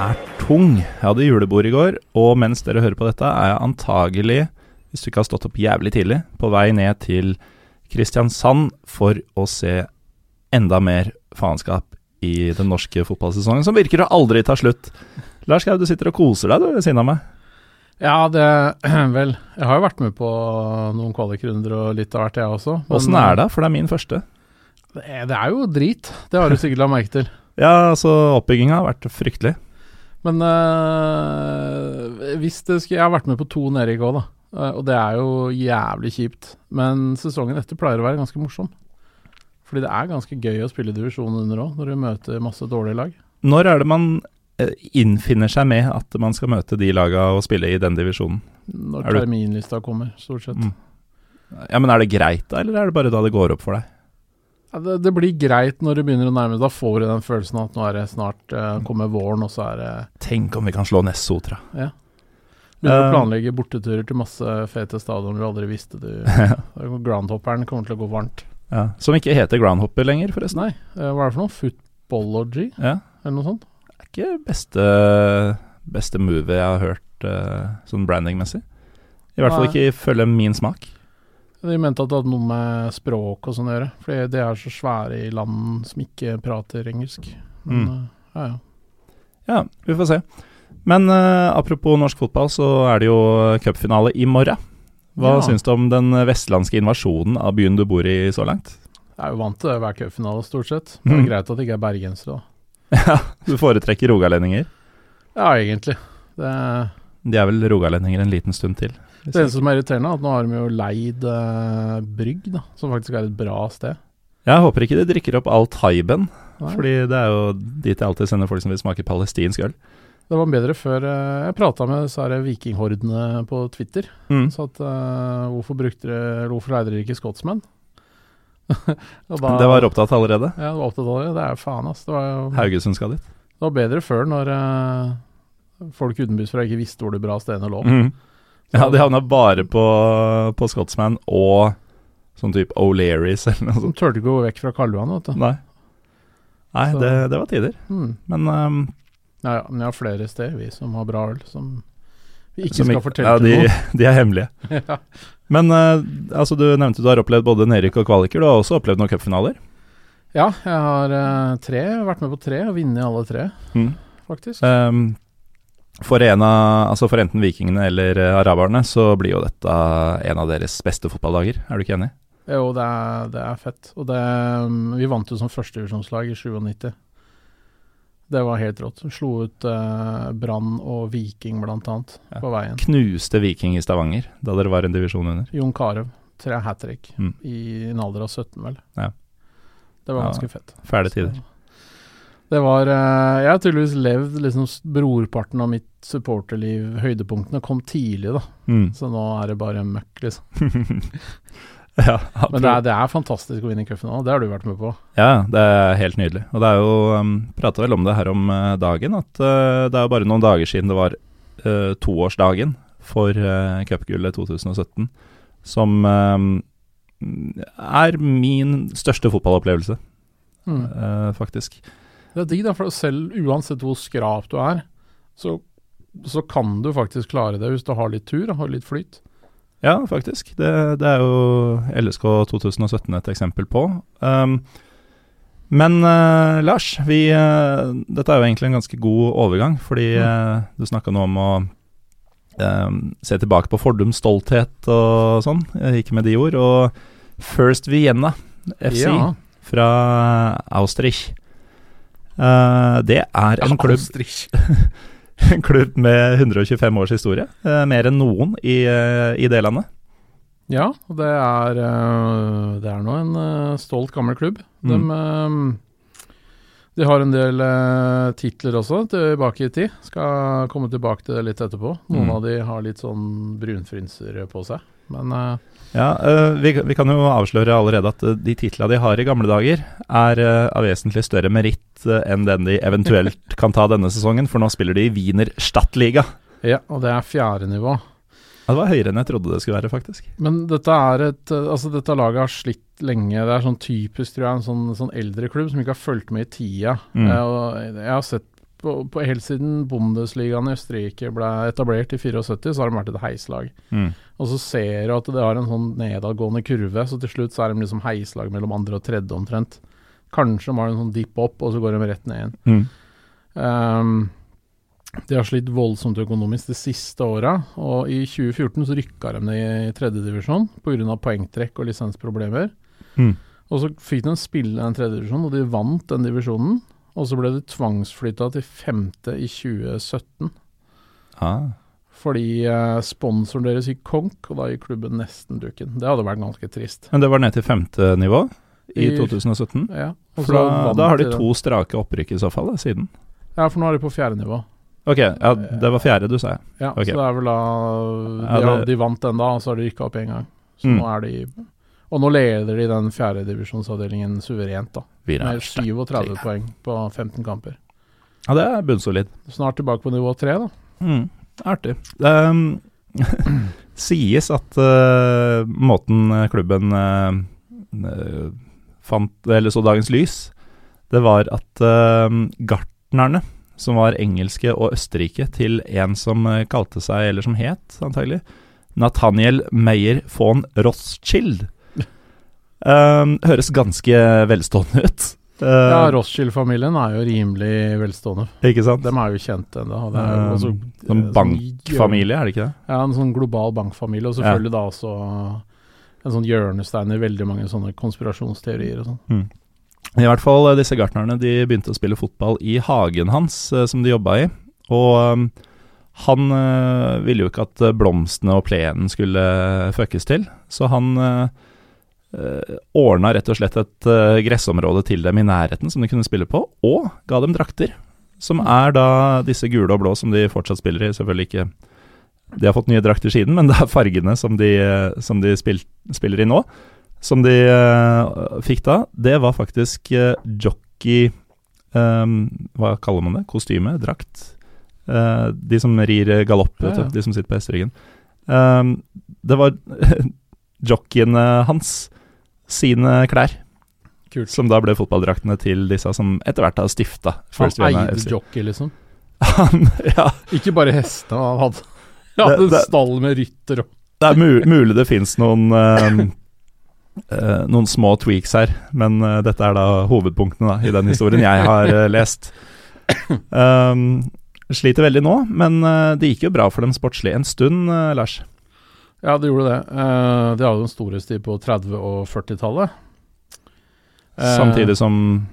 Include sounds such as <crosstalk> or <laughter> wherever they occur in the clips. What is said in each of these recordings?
er tung. Jeg hadde julebord i går, og mens dere hører på dette, er jeg antagelig, hvis du ikke har stått opp jævlig tidlig, på vei ned til Kristiansand for å se enda mer faenskap i den norske fotballsesongen, som virker å aldri ta slutt. Lars Gau, du sitter og koser deg du ved siden av meg. Ja, det <clears throat> Vel, jeg har jo vært med på noen kvalikrunder og litt av hvert, jeg også. Åssen er det? For det er min første. Det er, det er jo drit. Det har du sikkert lagt merke til. <laughs> Ja, altså, oppbygginga har vært fryktelig. Men øh, hvis det skulle Jeg har vært med på to nedrykk òg, da. Eh, og det er jo jævlig kjipt. Men sesongen etter pleier å være ganske morsom. Fordi det er ganske gøy å spille divisjon under òg, når du møter masse dårlige lag. Når er det man eh, innfinner seg med at man skal møte de laga og spille i den divisjonen? Når Er terminlista kommer, stort sett. Mm. Ja, men er det greit da, eller er det bare da det går opp for deg? Ja, det, det blir greit når det begynner å nærme seg. Da får du den følelsen at nå er det snart uh, kommer våren, og så er det Tenk om vi kan slå Nessotra. Begynner Eh. å planlegge borteturer til masse fete stadioner du aldri visste du <laughs> Groundhopperen kommer til å gå varmt. ja. Som ikke heter Groundhopper lenger, forresten. Nei, uh, hva er det for noe? Footballogy, Ja. eller noe sånt? Det er ikke beste, beste move jeg har hørt uh, sånn brandingmessig. I hvert fall ikke ifølge min smak. De mente at det hadde noe med språk og sånn å gjøre, fordi de er så svære i land som ikke prater engelsk. Men Mm. eh, ja, ja. Ja, vi får se. Men uh, apropos norsk fotball, så er det jo cupfinale i morgen. Hva Ja. syns du om den vestlandske invasjonen av byen du bor i så langt? Jeg er jo vant til det hver cupfinale, stort sett. Det er Mm. greit at det ikke er bergensere, da. <laughs> Ja, du foretrekker rogalendinger. Ja, egentlig. Det, De er vel rogalendinger en liten stund til. Det eneste som er irriterende, er at nå har de jo leid eh, Brygg, da, som faktisk er et bra sted. Jeg håper ikke de drikker opp all thaiben, Nei. fordi det er jo dit jeg alltid sender folk som vil smake palestinsk øl. Det var bedre før eh, Jeg prata med disse her vikinghordene på Twitter. Mm. Så at eh, hvorfor brukte dere Hvorfor leide dere ikke skotsmenn? <laughs> Da- Det var opptatt allerede. Ja, det var opptatt allerede. det. Det er faen, ass. Det Haugesund skal dit. det var bedre før, når eh, folk utenbysfra ikke visste hvor de bra stedene lå. Mm. Ja, de havna bare på, på Scotsman og sånn type O'Learys eller noe De sånt. turte ikke gå vekk fra Karl Johan, vet du. Nei. Nei, det, det var tider. Mm. Men um, Ja, ja, men jeg har flere steder, vi som har bra øl, som vi ikke som skal fortelle ja, de, til <laughs> de er hemmelige. <laughs> ja. Men uh, altså, du nevnte du har opplevd både nedrykk og kvaliker. Du har også opplevd noen cupfinaler. ja, jeg har uh, tre, vært med på tre og vunnet alle tre, Mm. faktisk. Um, for, en av, altså for enten vikingene eller uh, araberne så blir jo dette en av deres beste fotballdager. Er du ikke enig? Jo, det er, det er fett. Og det, mm, vi vant jo som førstedivisjonslag i 97. Det var helt rått. Slo ut eh, Brann og Viking annet Ja. på veien. Knuste Viking i Stavanger da dere var en divisjon under. Jon Carew, tre hat trick Mm. i en alder av 17, vel. Ja. Det var Ja, ganske fett. Fæle tider. Det var eh, Jeg har tydeligvis levd liksom brorparten av mitt supporterliv. Høydepunktene kom tidlig, da. Mm. Så nå er det bare møkk, liksom. <laughs> ja, Men det er, det er fantastisk å vinne cupfinalen. Det har du vært med på. Ja, det er helt nydelig. Og det er jo um, Prata vel om det her om eh, dagen, at uh, det er jo bare noen dager siden det var uh, toårsdagen for uh, cupgullet 2017, som um, er min største fotballopplevelse, Mm. uh, faktisk. Det er digg, da, for selv uansett hvor skrap du er, så, så kan du faktisk klare det hvis du har litt tur og har litt flyt. Ja, faktisk. Det, det er jo LSK 2017 et eksempel på. Um, men uh, Lars, vi, uh, dette er jo egentlig en ganske god overgang, fordi uh, du snakka nå om å se tilbake på fordums stolthet og sånn, ikke med de ord. Og First Vienna FC Ja. fra Austrich. Eh, det er en klubb <laughs> en klubb med 125 års historie. eh, mer enn noen i, eh, i det landet. Ja, det er, det er nå en stolt gammel klubb. De, Mm. De har en del eh, titler også tilbake i tid. Skal komme tilbake til det litt etterpå. Noen Mm. av de har litt sånn brunfrynser på seg. Men eh, Ja, eh, vi, vi kan jo avsløre allerede at eh, de titlene de har i gamle dager, er eh, av vesentlig større meritt eh, enn den de eventuelt <laughs> kan ta denne sesongen, for nå spiller de i Wiener Stadtliga. ja, og det er fjerde nivå. Ja, det var høyere enn jeg trodde det skulle være, faktisk. Men dette er et øh, Altså, dette laget har slitt lenge. Det er sånn typisk, tror jeg, en sånn, sånn eldre klubb som ikke har fulgt med i tida. Mm. Jeg, jeg har sett på, på Helt siden Bundesligaen i Østerrike ble etablert i 74, så har de vært et heislag. Mm. Og så ser du at det har en sånn nedadgående kurve, så til slutt så er de liksom heislag mellom andre og tredje omtrent. Kanskje de har en sånn dipp opp, og så går de rett ned igjen. Mm. Ehm, de har slitt voldsomt økonomisk de siste åra, og i 2014 så rykka de ned i tredjedivisjon pga. poengtrekk og lisensproblemer. Mm. Og så fikk de spille en tredjedivisjon, og de vant den divisjonen. Og så ble de tvangsflytta til femte i 2017, Ah. fordi eh, sponsoren deres gikk konk, og da gikk klubben nesten dukken. Det hadde vært ganske trist. Men det var ned til femte nivå i, I- 2017? Ja, og så da, da har de to strake opprykk i så fall, da, siden. Ja, for nå er de på fjerde nivå. Ok, ja, det var fjerde du sa, ja. Okay. Så det er vel da de, Ja, det- de vant den da, og så har de rykka opp én gang. Så Mm. nå er de Og nå leder de den fjerdedivisjonsavdelingen suverent, da. Med sterkt. 37 poeng på 15 kamper. Ja, det er bunnsolid. Snart tilbake på nivå tre, da. Mm, artig. Det um, <coughs> sies at uh, måten klubben uh, uh, fant Eller så dagens lys, det var at uh, gartnerne, som var engelske og Østerrike, til en som uh, kalte seg, eller som het antagelig, Nathaniel Meyer von Rothschild. Um, <laughs> høres ganske velstående ut. Uh, Ja, Rothschild-familien er jo rimelig velstående. ikke sant? De er jo kjent ennå. Um, også Som eh, bankfamilie, er det ikke det? Ja, en sånn global bankfamilie, og selvfølgelig da også en sånn hjørnestein i veldig mange sånne konspirasjonsteorier og sånn. I hvert fall eh, disse gartnerne de begynte å spille fotball i hagen hans, eh, som de jobba i. Og um, han eh, ville jo ikke at eh, blomstene og plenen skulle føkkes til, så han uh, ordna rett og slett et eh, gressområde til dem i nærheten som de kunne spille på, og ga dem drakter. Som er da disse gule og blå som de fortsatt spiller i. Selvfølgelig ikke De har fått nye drakter siden, men det er fargene som de, eh, som de spil, spiller i nå som de uh, fikk da, det var faktisk uh, jockey um, Hva kaller man det? Kostyme? Drakt? Uh, de som rir galopp, Ja, ja. De som sitter på hesteryggen. Um, det var <laughs> jockeyene hans sine klær, Kult. som da ble fotballdraktene til disse som etter hvert har stifta First Han eide jockey, liksom. <laughs> Han, ja, Ikke bare hestene, han hadde, han hadde Det- en det- stall med rytter og Det er mulig det fins noen <laughs> eh, noen små tweaks her, men uh, dette er da hovedpunktene da, i den historien jeg har uh, lest. Um, sliter veldig nå, men det gikk jo bra for dem sportslig en stund, Lars. Ja, det gjorde det. De hadde en storhetstid på 30- og 40-tallet. Eh, Samtidig som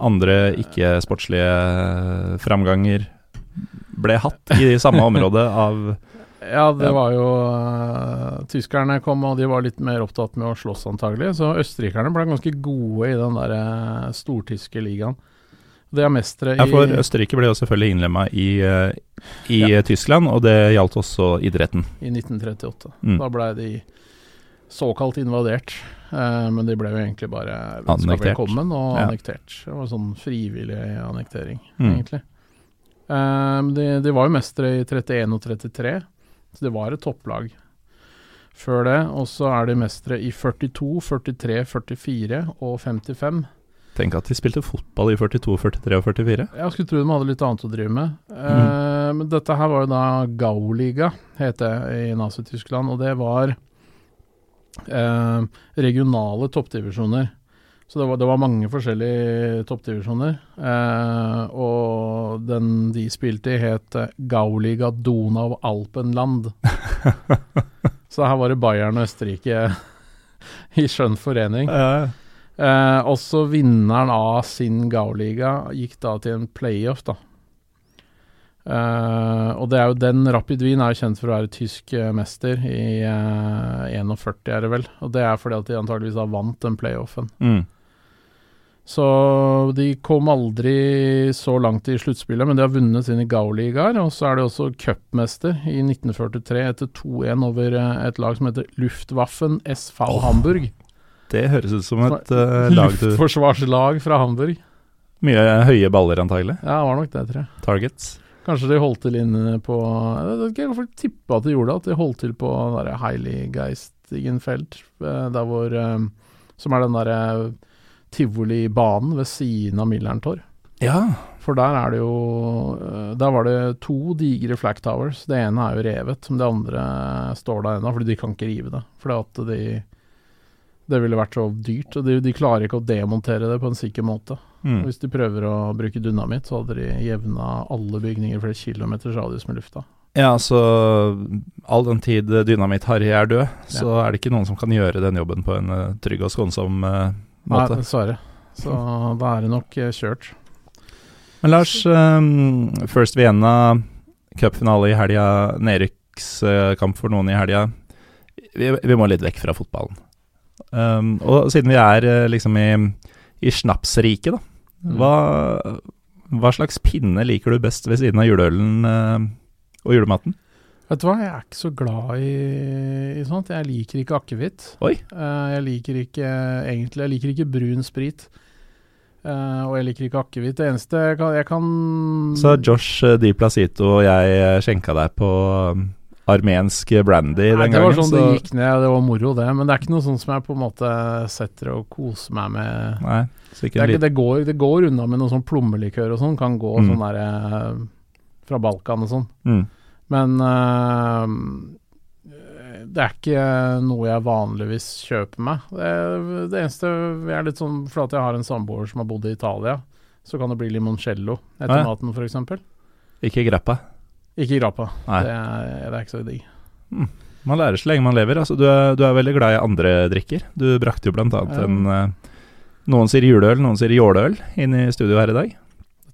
andre ikke-sportslige framganger ble hatt i samme område av Ja, det var jo uh, Tyskerne kom, og de var litt mer opptatt med å slåss, antagelig. Så østerrikerne ble ganske gode i den der uh, stortyske ligaen. Det er mestere Ja, for Østerrike ble jo selvfølgelig innlemma i, uh, i Ja. Tyskland, og det gjaldt også idretten. i 1938. Mm. Da ble de såkalt invadert, men de ble jo egentlig bare Annektert. velkommen og Ja. annektert. Det var sånn frivillig annektering, Mm. egentlig. Eh, de, de var jo mestere i 31 og 33, så det var et topplag før det. Og så er de mestere i 42, 43, 44 og 55. Tenk at de spilte fotball i 42, 43 og 44. Jeg skulle tro de hadde litt annet å drive med. Mm. Eh, men dette her var jo da Gauliga, het det i Nazi-Tyskland, og det var eh, regionale toppdivisjoner. Så det var, det var mange forskjellige toppdivisjoner. Eh, og den de spilte i, het eh, Gauliga Donau Alpenland. <laughs> Så her var det Bayern og Østerrike <laughs> i skjønn forening. Ja, Eh, også vinneren av sin Gauliga gikk da til en playoff, da. Eh, og det er jo den Rapid Wien er jo kjent for å være tysk eh, mester i eh, 41, er det vel. Og det er fordi at de antageligvis har vant den playoffen. mm. Så de kom aldri så langt i sluttspillet, men de har vunnet sine Gauligaer. Og så er de også cupmester i 1943 etter 2-1 over eh, et lag som heter Luftwaffen SV oh, Hamburg. Det høres ut som et uh, lag du Luftforsvarslag fra Hamburg. Mye høye baller, antagelig. Ja, det var nok det, tror jeg. Targets. Kanskje de holdt til inne på Jeg ikke, jeg får tippe at de gjorde det. At de holdt til på Heiligeistigenfeld, eh, der hvor eh, Som er den derre tivolibanen ved siden av Millern Tor. Ja, For der er det jo eh, Der var det to digre Flack Towers. Det ene er jo revet, men det andre står der ennå, fordi de kan ikke rive det. Fordi at de Det ville vært så dyrt, og de, de klarer ikke å demontere det på en sikker måte. Mm. Hvis de prøver å bruke dynamitt, så hadde de jevna alle bygninger flere kilometers radius med lufta. Ja, så all den tid dynamitt-Harry er død, så er det ikke noen som kan gjøre den jobben på en eh, trygg og skånsom eh, Nei, måte. dessverre. Så <laughs> da er det nok eh, kjørt. Men Lars, um, First Vienna, cupfinale i helga, nedrykkskamp for noen i helga. Vi, vi må litt vekk fra fotballen. Um, og siden vi er eh, liksom i, i snapsriket, da. Mm. Hva, hva slags pinne liker du best ved siden av juleølen uh, og julematen? Vet du hva, jeg er ikke så glad i, i sånt. Jeg liker ikke akevitt. Oi. Eh, jeg liker ikke egentlig Jeg liker ikke brun sprit. Uh, og jeg liker ikke akevitt. Det eneste jeg kan, jeg kan Så Josh eh, Di Placito og jeg skjenka deg på um, armensk brandy den gangen? det var sånn så, det gikk ned, det var moro, det. Men det er ikke noe sånt som jeg på en måte setter og koser meg med. Nei, så Det, ikke, det, går, det går unna med noe sånn plommelikør og sånn. Kan gå Mm. sånn derre fra Balkan og sånn. mm. Men øh, det er ikke noe jeg vanligvis kjøper meg. Det, det eneste jeg er litt sånn For at jeg har en samboer som har bodd i Italia, så kan det bli limoncello etter Ja, maten, f.eks. Ikke grappa. Ikke grappa. Det er, det er ikke så digg. Man lærer så lenge man lever. Altså, du, er, du er veldig glad i andre drikker. Du brakte jo annet Ja. en eh, Noen sier juleøl, noen sier jåleøl inn i studio her i dag.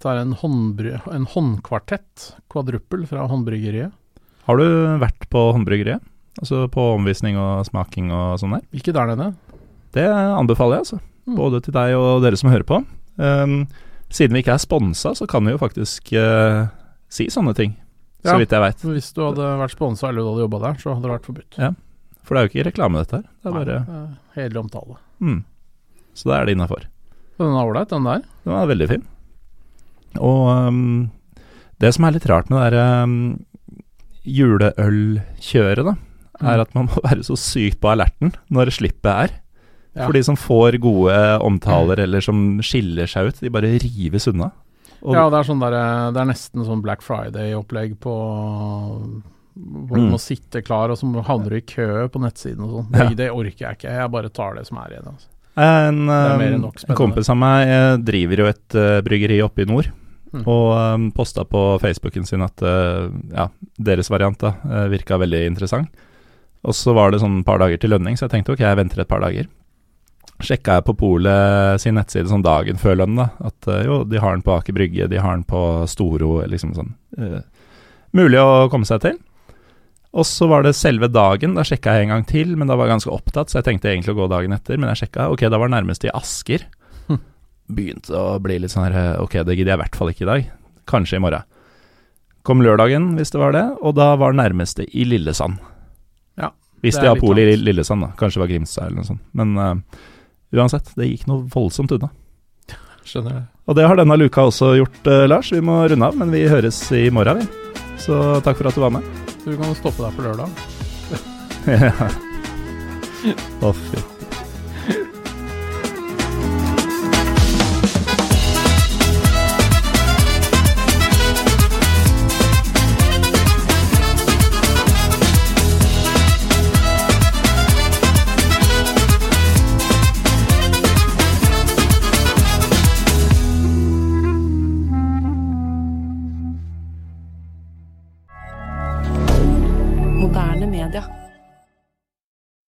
Dette er en, håndbry, en håndkvartett, kvadruppel, fra Håndbryggeriet. Har du vært på håndbryggeriet? Altså på omvisning og smaking og sånn der? Ikke der nede. Det anbefaler jeg, altså. Mm. Både til deg og dere som hører på. Um, siden vi ikke er sponsa, så kan vi jo faktisk uh, si sånne ting. Ja. Så vidt jeg veit. Hvis du hadde vært sponsa eller du hadde jobba der, så hadde det vært forbudt. Ja. For det er jo ikke reklame, dette her. Det er bare Nei, det er Hederlig omtale. mm. Så da er det innafor. Den er ålreit, den der. Den er veldig fin. Og um, det som er litt rart med det derre um, juleølkjøret, da, er Mm. at man må <laughs> være så sykt på alerten når slippet er. Ja. For de som får gode omtaler, eller som skiller seg ut, de bare rives unna. Og, Ja, det er sånn der, eh, Det er nesten sånn Black Friday-opplegg på Hvor du Mm. må sitte klar, og så havner du i kø på nettsiden og sånn. Ja. Det, det orker jeg ikke. Jeg bare tar det som er igjen. Altså. En, er um, en kompis av meg eh, driver jo et uh, bryggeri oppe i nord, Mm. og um, posta på Facebooken sin at uh, ja, deres variant da, uh, virka veldig interessant. Og så var det sånn et par dager til lønning, så jeg tenkte ok, jeg venter et par dager. Sjekka jeg på Polet sin nettside sånn dagen før lønn, da, at uh, jo, de har den på Aker Brygge, de har den på Storo, liksom sånn. eh, mulig å komme seg til. Og så var det selve dagen, da sjekka jeg en gang til, men da var jeg ganske opptatt, så jeg tenkte egentlig å gå dagen etter, men jeg sjekka, ok, da var det nærmest i Asker. Begynte å bli litt sånn her, ok, det gidder jeg i hvert fall ikke i dag, kanskje i morgen. Kom lørdagen, hvis det var det, og da var det nærmeste i Lillesand. Ja, Hvis det de er har litt pol i. Lillesand, da. Kanskje det var Grimstad eller noe sånt. Men uh, uansett, det gikk noe voldsomt unna. <laughs> Skjønner jeg. Og det har denne luka også gjort, uh, Lars. Vi må runde av, men vi høres i morgen, vi. Så takk for at du var med. Så du kan stoppe deg på lørdag. <laughs> Å, fy.